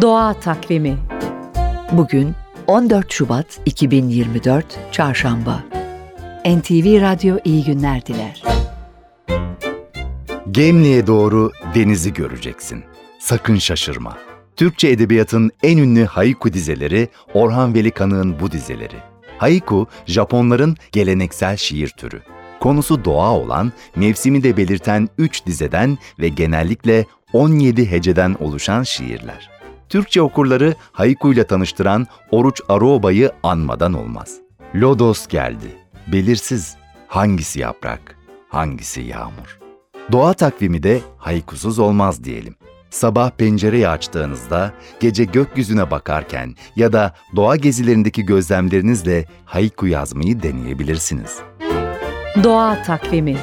Doğa Takvimi Bugün 14 Şubat 2024 Çarşamba NTV Radyo iyi günler diler. Gemliğe doğru denizi göreceksin. Sakın şaşırma. Türkçe edebiyatın en ünlü haiku dizeleri Orhan Veli Kanık'ın bu dizeleri. Haiku, Japonların geleneksel şiir türü. Konusu doğa olan, mevsimi de belirten 3 dizeden ve genellikle 17 heceden oluşan şiirler. Türkçe okurları haiku ile tanıştıran Oruç Aruoba'yı anmadan olmaz. Lodos geldi. Belirsiz. Hangisi yaprak, hangisi yağmur? Doğa takvimi de haikusuz olmaz diyelim. Sabah pencereyi açtığınızda, gece gökyüzüne bakarken ya da doğa gezilerindeki gözlemlerinizle haiku yazmayı deneyebilirsiniz. Doğa Takvimi